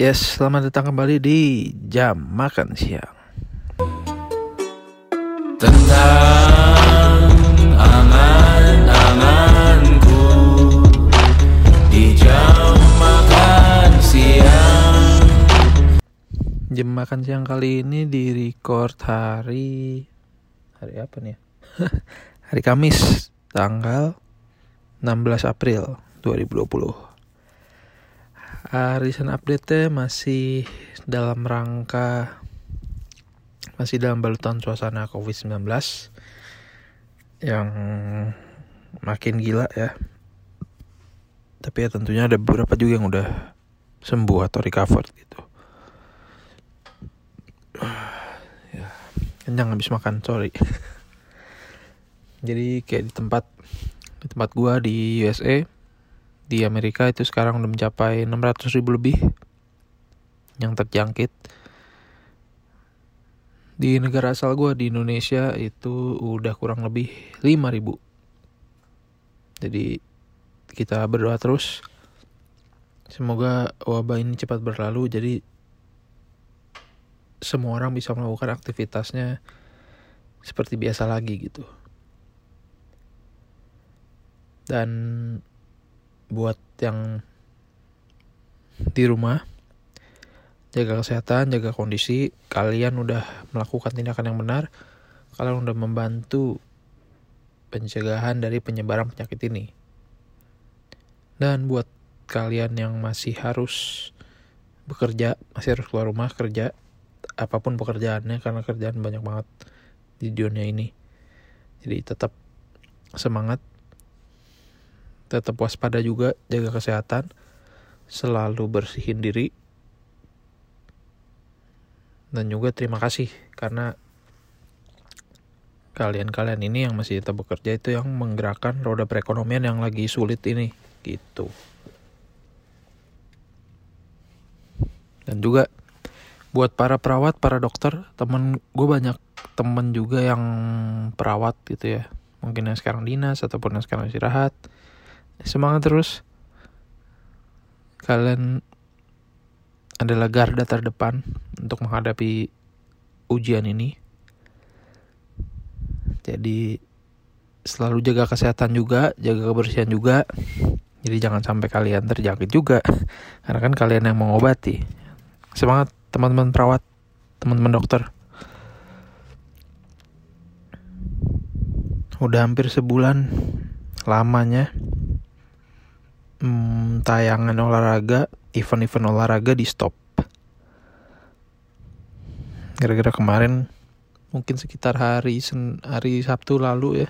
Yes, selamat datang kembali di jam makan siang. Tentang angan-anganku Di jam makan siang Jam makan siang kali ini di record hari hari apa nih? ya? hari Kamis, tanggal 16 April 2020. Uh, recent update masih dalam rangka masih dalam balutan suasana COVID-19 yang makin gila ya. Tapi ya tentunya ada beberapa juga yang udah sembuh atau recover gitu. ya, kenyang habis makan, sorry. Jadi kayak di tempat di tempat gua di USA di Amerika itu sekarang udah mencapai 600 ribu lebih yang terjangkit. Di negara asal gue di Indonesia itu udah kurang lebih 5 ribu. Jadi kita berdoa terus. Semoga wabah ini cepat berlalu jadi semua orang bisa melakukan aktivitasnya seperti biasa lagi gitu. Dan buat yang di rumah jaga kesehatan, jaga kondisi, kalian udah melakukan tindakan yang benar, kalian udah membantu pencegahan dari penyebaran penyakit ini. Dan buat kalian yang masih harus bekerja, masih harus keluar rumah kerja, apa pun pekerjaannya karena kerjaan banyak banget di dunia ini. Jadi tetap semangat tetap waspada juga, jaga kesehatan, selalu bersihin diri. Dan juga terima kasih karena kalian-kalian ini yang masih tetap bekerja itu yang menggerakkan roda perekonomian yang lagi sulit ini gitu. Dan juga buat para perawat, para dokter, temen gue banyak temen juga yang perawat gitu ya. Mungkin yang sekarang dinas ataupun yang sekarang istirahat semangat terus. Kalian adalah garda terdepan untuk menghadapi ujian ini. Jadi selalu jaga kesehatan juga jaga kebersihan juga. Jadi jangan sampai kalian terjangkit juga. Karena kan kalian yang mengobati. Semangat teman-teman perawat teman-teman dokter. Udah hampir sebulan lamanya hmm, tayangan olahraga, event-event olahraga di stop. Gara-gara kemarin mungkin sekitar hari Sen hari Sabtu lalu ya.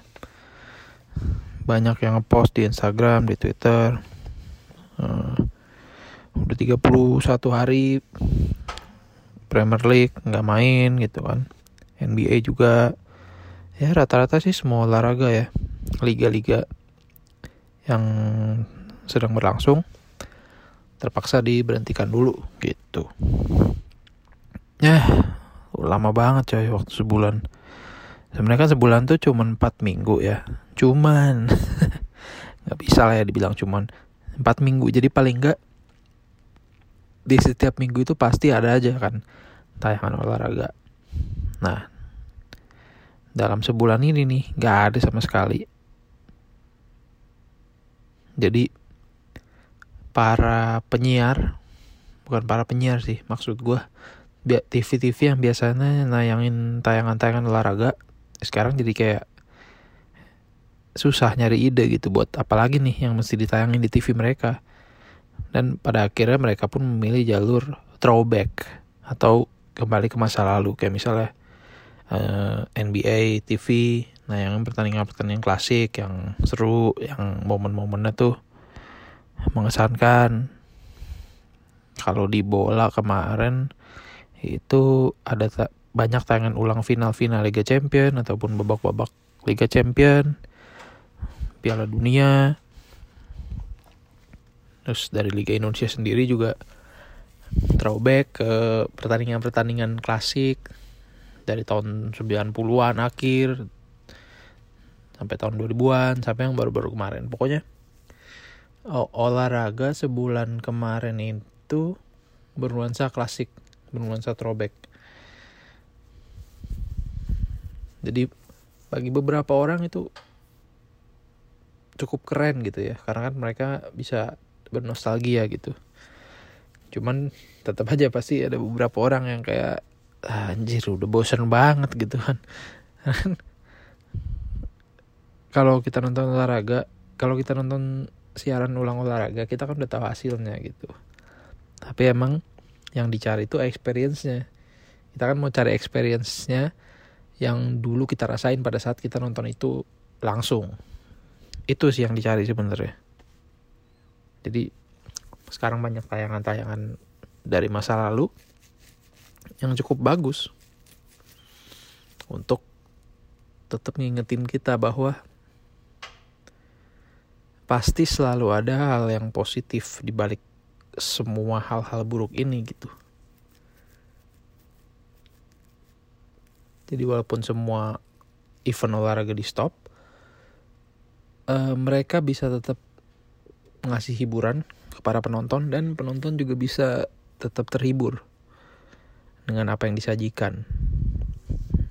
Banyak yang ngepost di Instagram, di Twitter. Uh, udah 31 hari Premier League nggak main gitu kan. NBA juga ya rata-rata sih semua olahraga ya. Liga-liga yang sedang berlangsung terpaksa diberhentikan dulu gitu. Ya lama banget coy waktu sebulan. Sebenarnya kan sebulan tuh cuman 4 minggu ya. Cuman nggak bisa lah ya dibilang cuman 4 minggu. Jadi paling nggak di setiap minggu itu pasti ada aja kan tayangan olahraga. Nah dalam sebulan ini nih nggak ada sama sekali. Jadi para penyiar bukan para penyiar sih maksud gue TV-TV yang biasanya nayangin tayangan-tayangan olahraga sekarang jadi kayak susah nyari ide gitu buat apalagi nih yang mesti ditayangin di TV mereka. Dan pada akhirnya mereka pun memilih jalur throwback atau kembali ke masa lalu. Kayak misalnya uh, eh, NBA TV nayangin pertandingan-pertandingan klasik yang seru yang momen-momennya tuh mengesankan. Kalau di bola kemarin itu ada ta banyak tayangan ulang final-final Liga Champion ataupun babak-babak Liga Champion Piala Dunia. Terus dari Liga Indonesia sendiri juga throwback ke pertandingan-pertandingan klasik dari tahun 90-an akhir sampai tahun 2000-an sampai yang baru-baru kemarin. Pokoknya oh, olahraga sebulan kemarin itu bernuansa klasik bernuansa throwback. Jadi bagi beberapa orang itu cukup keren gitu ya karena kan mereka bisa bernostalgia gitu. Cuman tetap aja pasti ada beberapa orang yang kayak "Ah, anjir udah bosen banget gitu kan kalau kita nonton olahraga kalau kita nonton siaran ulang olahraga kita kan udah tahu hasilnya gitu. Tapi emang yang dicari itu experience-nya. Kita kan mau cari experience-nya yang dulu kita rasain pada saat kita nonton itu langsung. Itu sih yang dicari sebenarnya. Jadi sekarang banyak tayangan-tayangan dari masa lalu yang cukup bagus untuk tetap ngingetin kita bahwa pasti selalu ada hal yang positif di balik semua hal-hal buruk ini gitu. Jadi walaupun semua event olahraga di stop, eh, mereka bisa tetap ngasih hiburan kepada penonton dan penonton juga bisa tetap terhibur dengan apa yang disajikan.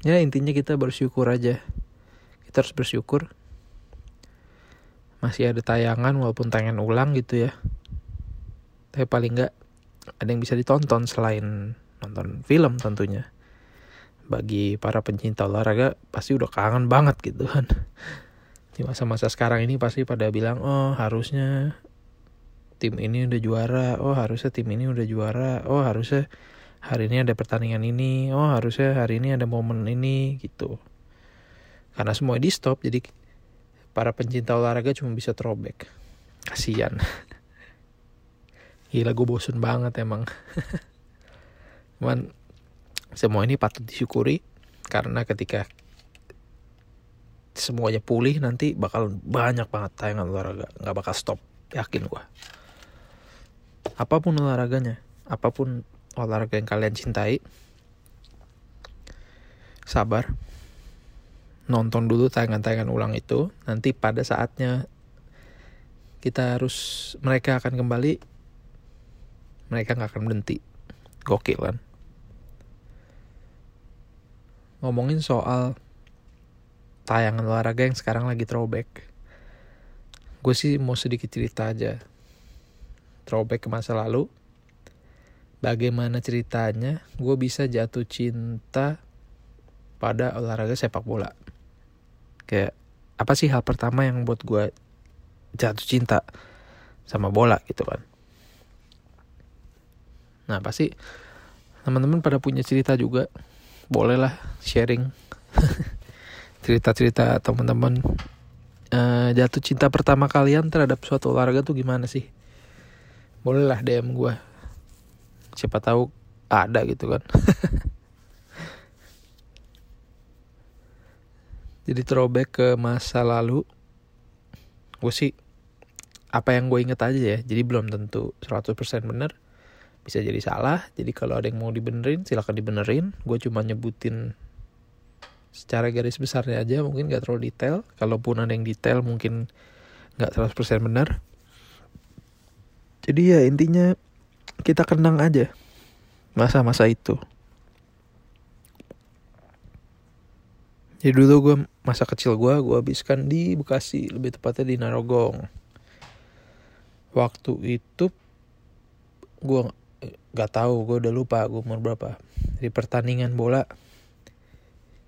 Ya intinya kita bersyukur aja. Kita harus bersyukur masih ada tayangan walaupun tayangan ulang gitu ya. Tapi paling nggak ada yang bisa ditonton selain nonton film tentunya. Bagi para pencinta olahraga pasti udah kangen banget gitu kan. Di masa-masa sekarang ini pasti pada bilang, oh harusnya tim ini udah juara, oh harusnya tim ini udah juara, oh harusnya hari ini ada pertandingan ini, oh harusnya hari ini ada momen ini gitu. Karena semua di stop, jadi para pencinta olahraga cuma bisa throwback. Kasian. Gila gue bosen banget emang. Cuman semua ini patut disyukuri karena ketika semuanya pulih nanti bakal banyak banget tayangan olahraga nggak bakal stop yakin gua apa pun olahraganya apa pun olahraga yang kalian cintai sabar nonton dulu tayangan-tayangan ulang itu nanti pada saatnya kita harus mereka akan kembali mereka nggak akan berhenti. Gokil kan? Ngomongin soal tayangan olahraga yang sekarang lagi throwback. Gue sih mau sedikit cerita aja. Throwback ke masa lalu. Bagaimana ceritanya? Gue bisa jatuh cinta pada olahraga sepak bola kayak apa sih hal pertama yang buat gue jatuh cinta sama bola gitu kan? Nah pasti teman-teman pada punya cerita juga. Bolehlah sharing cerita-cerita teman-teman. Eh, jatuh cinta pertama kalian terhadap suatu olahraga tuh gimana sih? Bolehlah DM gue siapa tahu ada gitu kan jadi throwback ke masa lalu gue sih apa yang gue inget aja ya. Jadi belum tentu 100% bener. Bisa jadi salah. Jadi kalau ada yang mau dibenerin silahkan dibenerin. Gue cuma nyebutin secara garis besarnya aja mungkin gak terlalu detail. Kalaupun ada yang detail mungkin gak 100% benar jadi ya intinya kita kenang aja masa-masa itu jadi dulu gue masa kecil gue gue habiskan di Bekasi lebih tepatnya di Narogong. Waktu itu gue gak tahu gue udah lupa gue umur berapa. Di pertandingan bola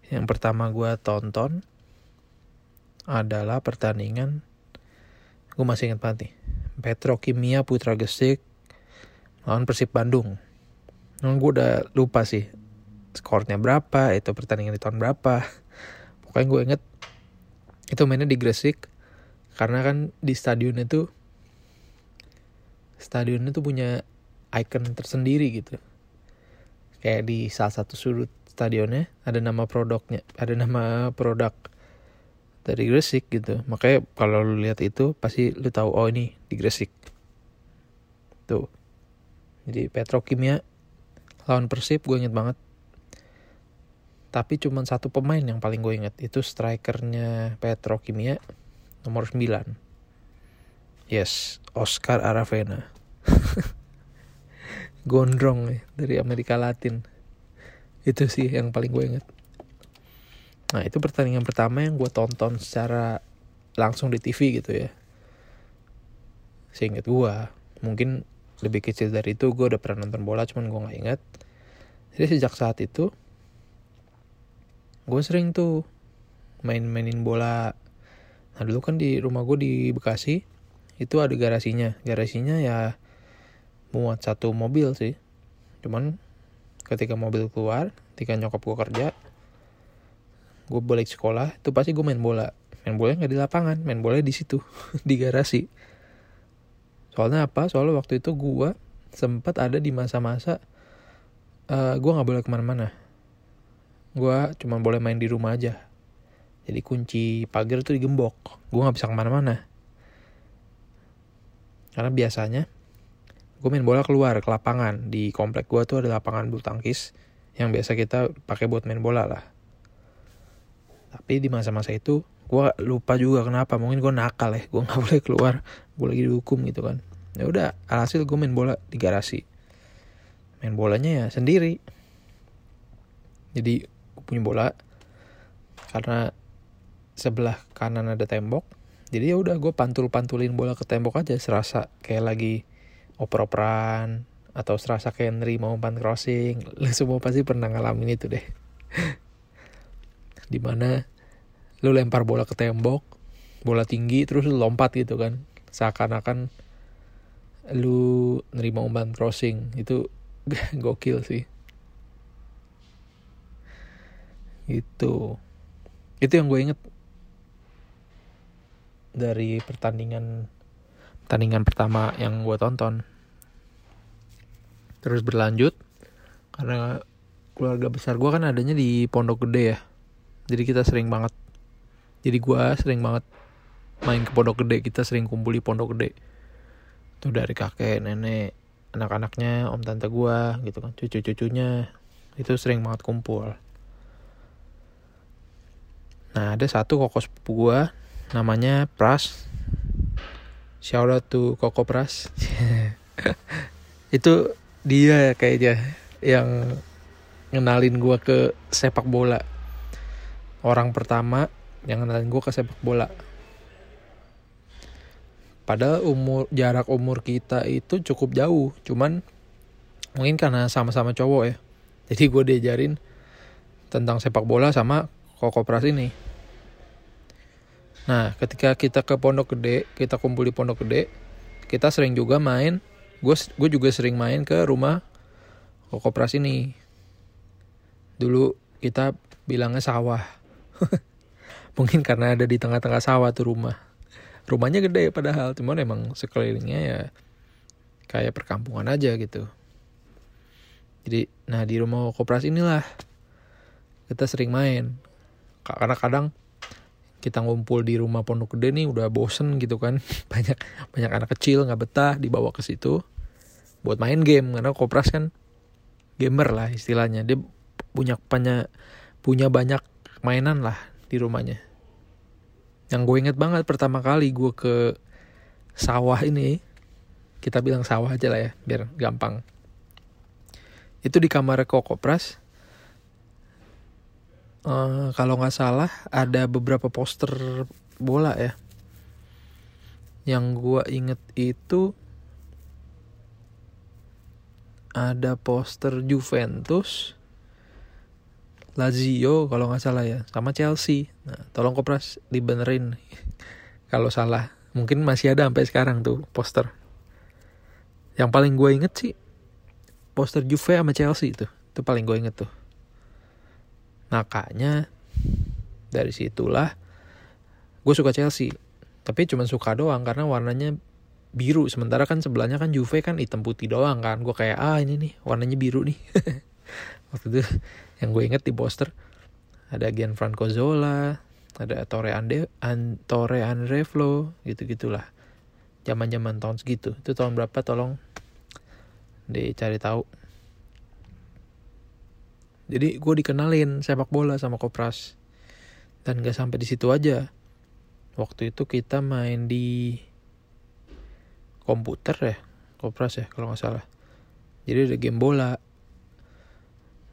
yang pertama gue tonton adalah pertandingan gue masih ingat banget nih Petrokimia Putra Gresik lawan Persib Bandung. Nah, gue udah lupa sih skornya berapa, itu pertandingan di tahun berapa. Pokoknya gue inget itu mainnya di Gresik karena kan di stadion itu stadion itu punya icon tersendiri gitu. Kayak di salah satu sudut stadionnya ada nama produknya, ada nama produk dari Gresik gitu. Makanya kalau lu lihat itu pasti lu tahu oh ini di Gresik. Tuh. Jadi Petrokimia lawan Persib gue inget banget tapi cuma satu pemain yang paling gue inget itu strikernya Petrokimia nomor 9 yes Oscar Aravena. Gondrong ya, dari Amerika Latin. Itu sih yang paling gue inget nah itu pertandingan pertama yang gue tonton secara langsung di TV gitu ya. Seinget gue mungkin lebih kecil dari itu gue udah pernah nonton bola cuman gue nggak inget jadi sejak saat itu gue sering tuh main-mainin bola. Nah dulu kan di rumah gue di Bekasi itu ada garasinya. Garasinya ya muat satu mobil sih. Cuman ketika mobil keluar ketika nyokap gue kerja gue balik sekolah itu pasti gue main bola. Main bola nggak di lapangan main bola di situ di garasi. Soalnya apa? Soalnya waktu itu gue sempat ada di masa-masa uh, gue nggak boleh ke mana-mana gue cuma boleh main di rumah aja. Jadi kunci pagar tuh digembok. Gue nggak bisa ke mana-mana. Karena biasanya gue main bola keluar ke lapangan. Di komplek gue tuh ada lapangan bulu tangkis yang biasa kita pakai buat main bola lah. Tapi di masa-masa itu gue lupa juga kenapa. Mungkin gue nakal ya gue nggak boleh keluar. Gue lagi dihukum gitu kan. Ya udah alhasil gue main bola di garasi. Main bolanya ya sendiri. Jadi punya bola karena sebelah kanan ada tembok jadi ya udah gue pantul pantulin bola ke tembok aja serasa kayak lagi oper-operan atau serasa kayak nerima umpan crossing. Lu semua pasti pernah ngalamin itu deh. Di mana lu lempar bola ke tembok bola tinggi terus lu lompat gitu kan. Seakan-akan lu nerima umpan crossing. Itu gokil sih itu. Itu yang gue inget. Dari pertandingan pertandingan pertama yang gue tonton. Terus berlanjut karena keluarga besar gue kan adanya di Pondok Gede ya. Jadi kita sering banget jadi gue sering banget main ke Pondok Gede. Kita sering kumpul di Pondok Gede. Tuh dari kakek nenek anak-anaknya om tante gue gitu kan cucu-cucunya. Itu sering banget kumpul nah ada satu koko sepupu gue namanya Pras. Shout out to Koko Pras. Itu dia kayaknya yang ngenalin gue ke sepak bola. Orang pertama yang ngenalin gue ke sepak bola. Padahal umur jarak umur kita itu cukup jauh cuman mungkin karena sama-sama cowok ya. Jadi gue diajarin tentang sepak bola sama koko pras ini nah ketika kita ke pondok gede kita kumpul di pondok gede kita sering juga main. Gue gue juga sering main ke rumah kokopras ini dulu kita bilangnya sawah. Mungkin karena ada di tengah-tengah sawah tuh rumah. Rumahnya gede padahal cuman emang sekelilingnya ya kayak perkampungan aja gitu. Jadi nah di rumah kokopras inilah kita sering main karena kadang kita ngumpul di rumah pondok gede nih udah bosen gitu kan. Banyak banyak anak kecil nggak betah dibawa ke situ buat main game. Karena kopras kan gamer lah istilahnya. Dia punya punya punya banyak mainan lah di rumahnya. Yang gue inget banget pertama kali gue ke sawah ini kita bilang sawah aja lah ya biar gampang. Itu di kamar kokopras uh, kalau nggak salah ada beberapa poster bola ya yang gue inget itu ada poster Juventus, Lazio kalau nggak salah ya, sama Chelsea. Nah, tolong kopras dibenerin kalau salah. Mungkin masih ada sampai sekarang tuh poster. Yang paling gue inget sih poster Juve sama Chelsea itu, itu paling gue inget tuh. Makanya dari situlah gue suka Chelsea, tapi cuma suka doang karena warnanya biru. Sementara kan sebelahnya kan Juve kan hitam putih doang kan. Gue kayak ah ini nih warnanya biru nih. Waktu itu yang gue inget di poster ada Gianfranco Zola ada Torre Ande An Torre Andrevlo gitu gitulah zaman zaman tahun segitu. Itu tahun berapa tolong dicari tahu jadi gue dikenalin sepak bola sama Kopras. Dan gak sampai di situ aja. Waktu itu kita main di komputer ya kopras ya kalau nggak salah. Jadi ada game bola.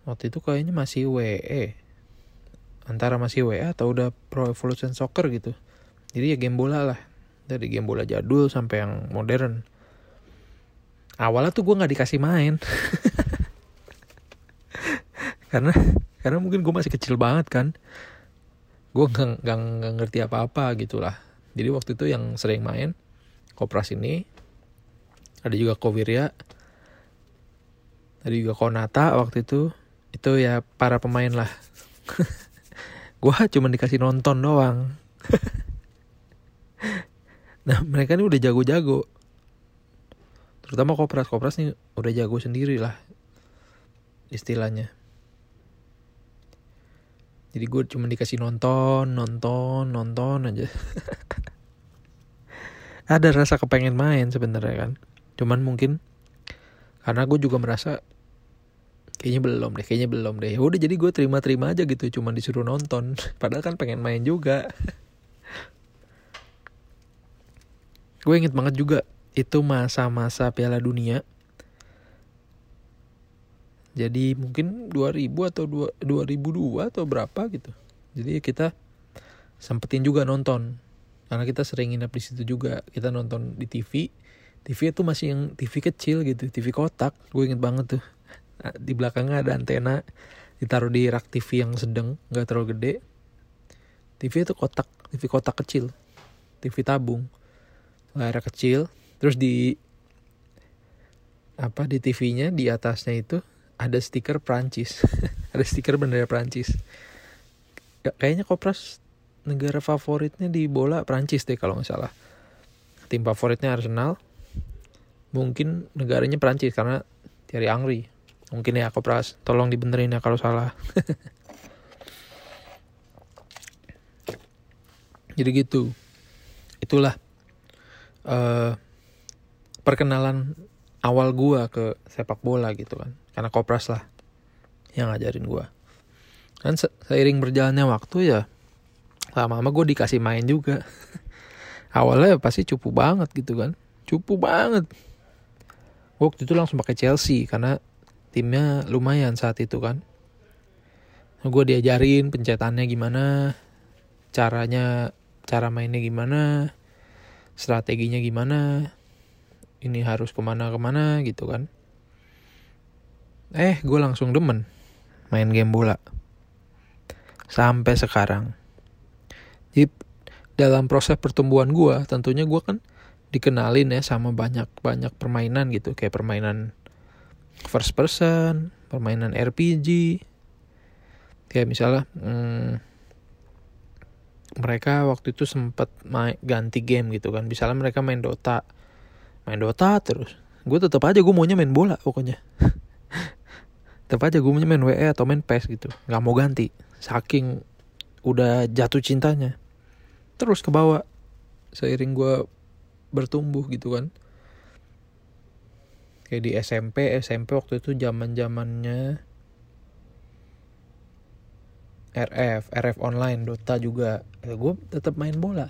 Waktu itu kayaknya masih WE antara masih WE atau udah Pro Evolution Soccer gitu. Jadi ya game bola lah. Dari game bola jadul sampai yang modern. Awalnya tuh gue nggak dikasih main karena karena mungkin gue masih kecil banget kan. Gue nggak nggak nggak ngerti apa apa gitulah. Jadi waktu itu yang sering main kopras ini. Ada juga Kowiria. Ada juga Konata waktu itu. Itu ya para pemain lah. Gue cuma dikasih nonton doang. Nah mereka ini udah jago-jago. Terutama kopras. Kopras nih udah jago sendiri lah istilahnya jadi gue cuma dikasih nonton nonton nonton aja. Ada rasa kepengen main sebenarnya kan. Cuman mungkin karena gue juga merasa kayaknya belum deh kayaknya belum deh. Ya udah jadi gue terima-terima aja gitu cuman disuruh nonton. Padahal kan pengen main juga. Gue inget banget juga itu masa-masa Piala Dunia jadi mungkin 2000 atau 2002 atau berapa gitu. Jadi kita sempetin juga nonton. Karena kita sering nginep di situ juga. Kita nonton di TV TV itu masih yang TV kecil gitu. TV kotak. Gue inget banget tuh. Di belakangnya ada antena. Ditaruh di rak TV yang sedang nggak terlalu gede. TV itu kotak. TV kotak kecil. TV tabung. Layar kecil. Terus di apa di TV-nya di atasnya itu ada stiker Prancis ada stiker bendera Prancis Ya, kayaknya Kopras negara favoritnya di bola Prancis deh kalau nggak salah. Tim favoritnya Arsenal. Mungkin negaranya Prancis karena Thierry Henry. Mungkin ya Kopras. Tolong dibenerin ya kalau salah. Jadi gitu. Itulah eh perkenalan awal gua ke sepak bola gitu kan karena Kopras lah. Yang ngajarin gua. Kan se- seiring berjalannya waktu ya lama-lama gue dikasih main juga. Awalnya pasti cupu banget gitu kan. Cupu banget. Waktu itu langsung pakai Chelsea karena timnya lumayan saat itu kan. Gue diajarin pencetannya gimana caranya cara mainnya gimana strateginya gimana ini harus ke mana ke mana gitu kan eh gue langsung demen main game bola. Sampai sekarang. Jadi dalam proses pertumbuhan gue tentunya gue kan dikenalin ya sama banyak banyak permainan gitu. Kayak permainan first person permainan RPG kayak misalnya hmm, mereka waktu itu sempat ganti game gitu kan. Misalnya mereka main Dota. Main Dota terus. Gue tetap aja gue maunya main bola pokoknya tetap aja gue main WE atau main PES gitu. Nggak mau ganti. Saking udah jatuh cintanya. Terus ke bawah. Seiring gue bertumbuh gitu kan. Kayak di SMP SMP waktu itu zaman zamannya RF RF online Dota juga. Ya, gue tetap main bola.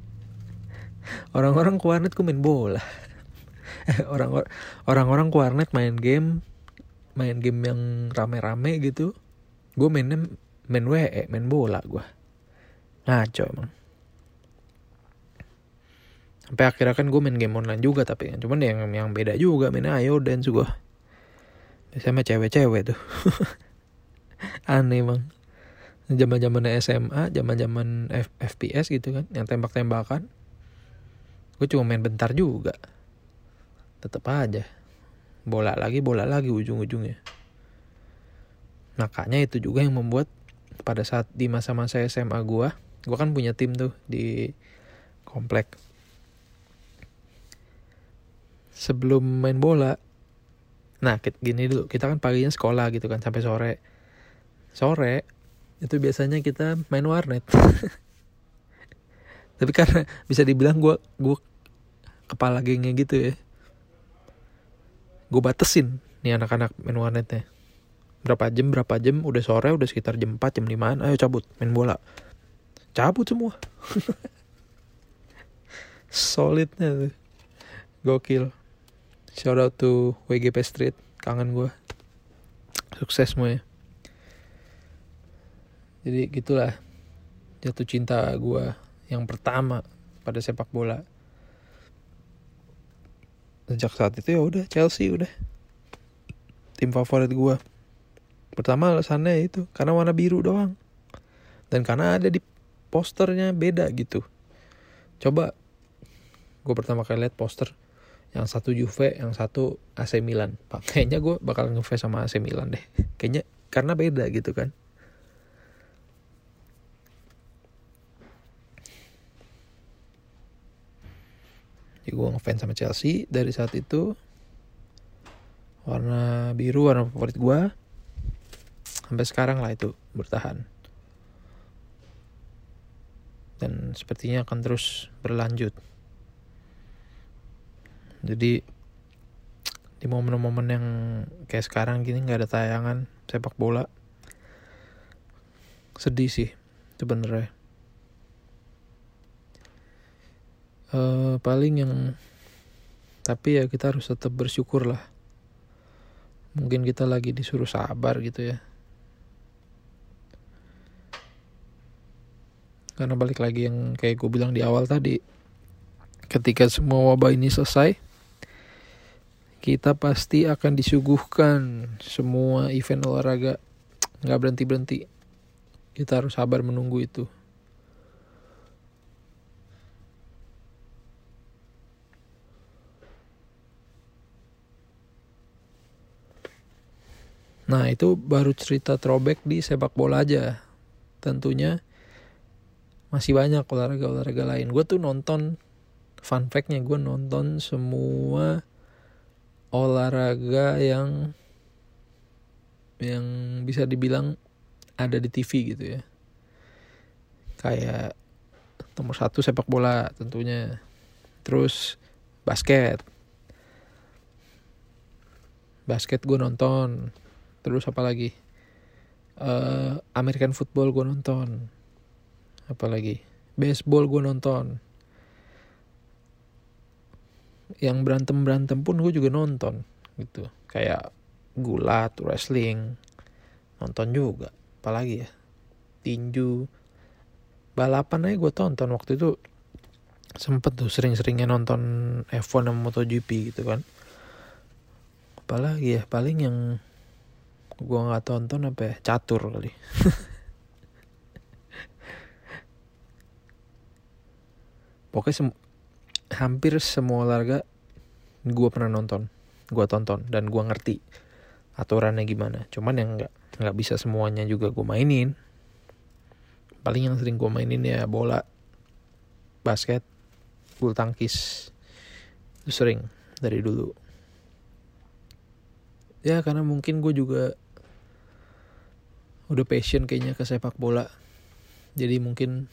Orang-orang ke warnet gue main bola. Orang orang-orang ke warnet main game main game yang rame-rame gitu gue mainnya main WE main bola gue ngaco emang. Sampai akhirnya kan gue main game online juga tapi kan cuman yang yang beda juga main ayo dance gue biasanya sama cewek-cewek tuh. Aneh emang. Zaman zaman SMA zaman zaman FPS gitu kan yang tembak-tembakan. Gue cuma main bentar juga. Tetap aja bola lagi bola lagi ujung-ujungnya. Makanya itu juga yang membuat pada saat di masa-masa SMA gue gue kan punya tim tuh di komplek. Sebelum main bola nah gini dulu kita kan paginya sekolah gitu kan sampai sore. Sore itu biasanya kita main warnet. Tapi karena bisa dibilang gue gue kepala gengnya gitu ya gue batesin nih anak-anak main warnetnya. Berapa jam berapa jam? Udah sore udah sekitar jam 4 jam 5 ayo cabut main bola. Cabut semua. Solidnya tuh. Gokil. Shout out to WGP Street. Kangen gue sukses semuanya. Jadi gitulah jatuh cinta gue yang pertama pada sepak bola sejak saat itu ya udah Chelsea udah. Tim favorit gue pertama alasannya itu karena warna biru doang. Dan karena ada di posternya beda gitu. Coba gue pertama kali lihat poster. Yang satu Juve yang satu AC Milan. Kayaknya gue bakal ngefans sama AC Milan deh. Kayaknya karena beda gitu kan jadi gue ngefans sama Chelsea dari saat itu. Warna biru warna favorit gue sampai sekarang lah itu bertahan. Dan sepertinya akan terus berlanjut. Jadi di momen-momen yang kayak sekarang gini nggak ada tayangan sepak bola. Sedih sih sebenarnya uh, paling yang tapi ya kita harus tetap bersyukur lah. Mungkin kita lagi disuruh sabar gitu ya. Karena balik lagi yang kayak gue bilang di awal tadi ketika semua wabah ini selesai kita pasti akan disuguhkan semua event olahraga. Nggak berhenti berhenti kita harus sabar menunggu itu Nah itu baru cerita throwback di sepak bola aja. Tentunya masih banyak olahraga-olahraga lain. Gue tuh nonton, fun fact-nya gue nonton semua olahraga yang yang bisa dibilang ada di TV gitu ya. Kayak nomor satu sepak bola tentunya. Terus basket. Basket gue nonton terus apa lagi? Uh, American football gue nonton. Apa lagi? Baseball gue nonton. Yang berantem berantem pun gue juga nonton gitu. Kayak gulat wrestling. Nonton juga. Apalagi ya? Tinju. Balapan aja gue tonton. Waktu itu sempet tuh sering-seringnya nonton F1 sama MotoGP gitu kan. Apalagi ya? Paling yang gue nggak tonton apa ya? Catur kali. Pokoknya sem hampir semua olahraga gue pernah nonton. Gue tonton dan gue ngerti aturannya gimana. Cuman yang nggak nggak bisa semuanya juga gue mainin. Paling yang sering gue mainin ya bola basket bulu tangkis. Itu sering dari dulu. Ya karena mungkin gue juga udah passion kayaknya ke sepak bola. Jadi mungkin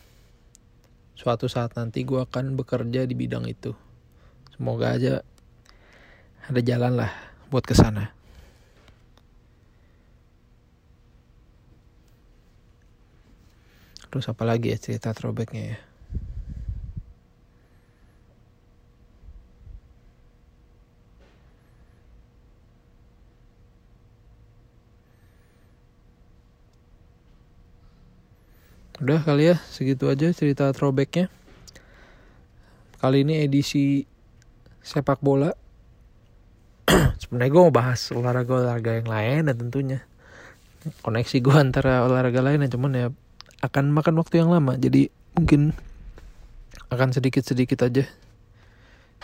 suatu saat nanti gue akan bekerja di bidang itu. Semoga aja ada jalan lah buat ke sana. Terus apa lagi ya cerita throwbacknya ya Udah kali ya, segitu aja cerita throwbacknya. Kali ini edisi sepak bola. Sebenarnya gue mau bahas olahraga-olahraga yang lain dan tentunya koneksi gue antara olahraga lain ya cuman ya akan makan waktu yang lama jadi mungkin akan sedikit-sedikit aja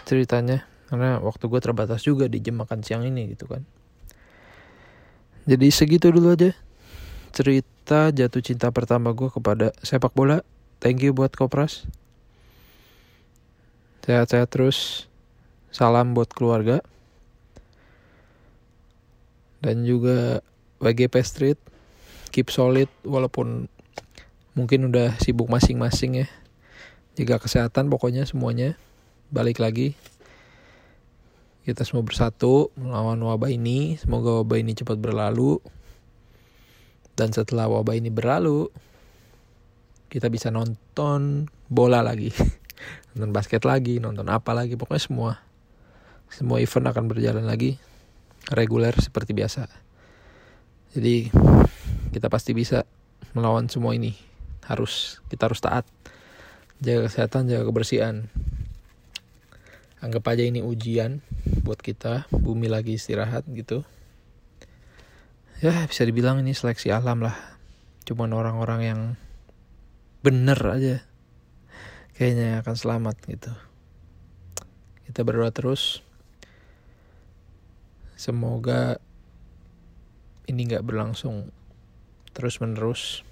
ceritanya karena waktu gue terbatas juga di jam makan siang ini gitu kan jadi segitu dulu aja cerita jatuh cinta pertama gue kepada sepak bola. Thank you buat kopras. Sehat-sehat terus. Salam buat keluarga. Dan juga WGP Street. Keep solid walaupun mungkin udah sibuk masing-masing ya. Jaga kesehatan pokoknya semuanya. Balik lagi. Kita semua bersatu melawan wabah ini. Semoga wabah ini cepat berlalu dan setelah wabah ini berlalu kita bisa nonton bola lagi nonton basket lagi nonton apa lagi pokoknya semua semua event akan berjalan lagi reguler seperti biasa. Jadi kita pasti bisa melawan semua ini. Harus kita harus taat. Jaga kesehatan, jaga kebersihan. Anggap aja ini ujian buat kita, bumi lagi istirahat gitu. Ya, bisa dibilang ini seleksi alam lah. Cuman orang-orang yang bener aja kayaknya akan selamat gitu. Kita berdoa terus. Semoga ini nggak berlangsung terus menerus.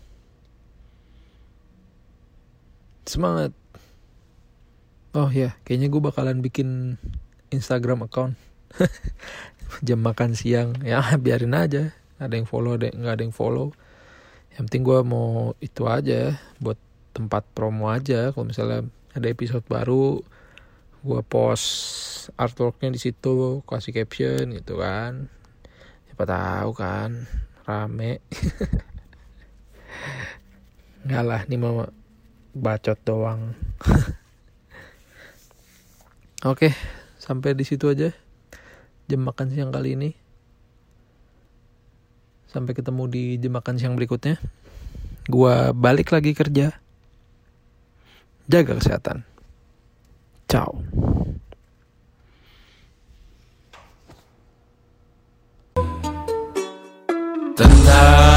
Semangat. Oh ya, kayaknya gue bakalan bikin Instagram account. Jam makan siang, ya biarin aja. Ada yang follow, ada nggak ada yang follow. Yang penting gue mau itu aja, buat tempat promo aja. Kalau misalnya ada episode baru, gue post artworknya di situ, kasih caption gitu kan. Siapa tahu kan, rame. Enggak lah, ini mau bacot doang. Oke, sampai di situ aja jam makan siang kali ini. Sampai ketemu di jam makan siang berikutnya. Gua balik lagi kerja. Jaga kesehatan. Ciao. Tentang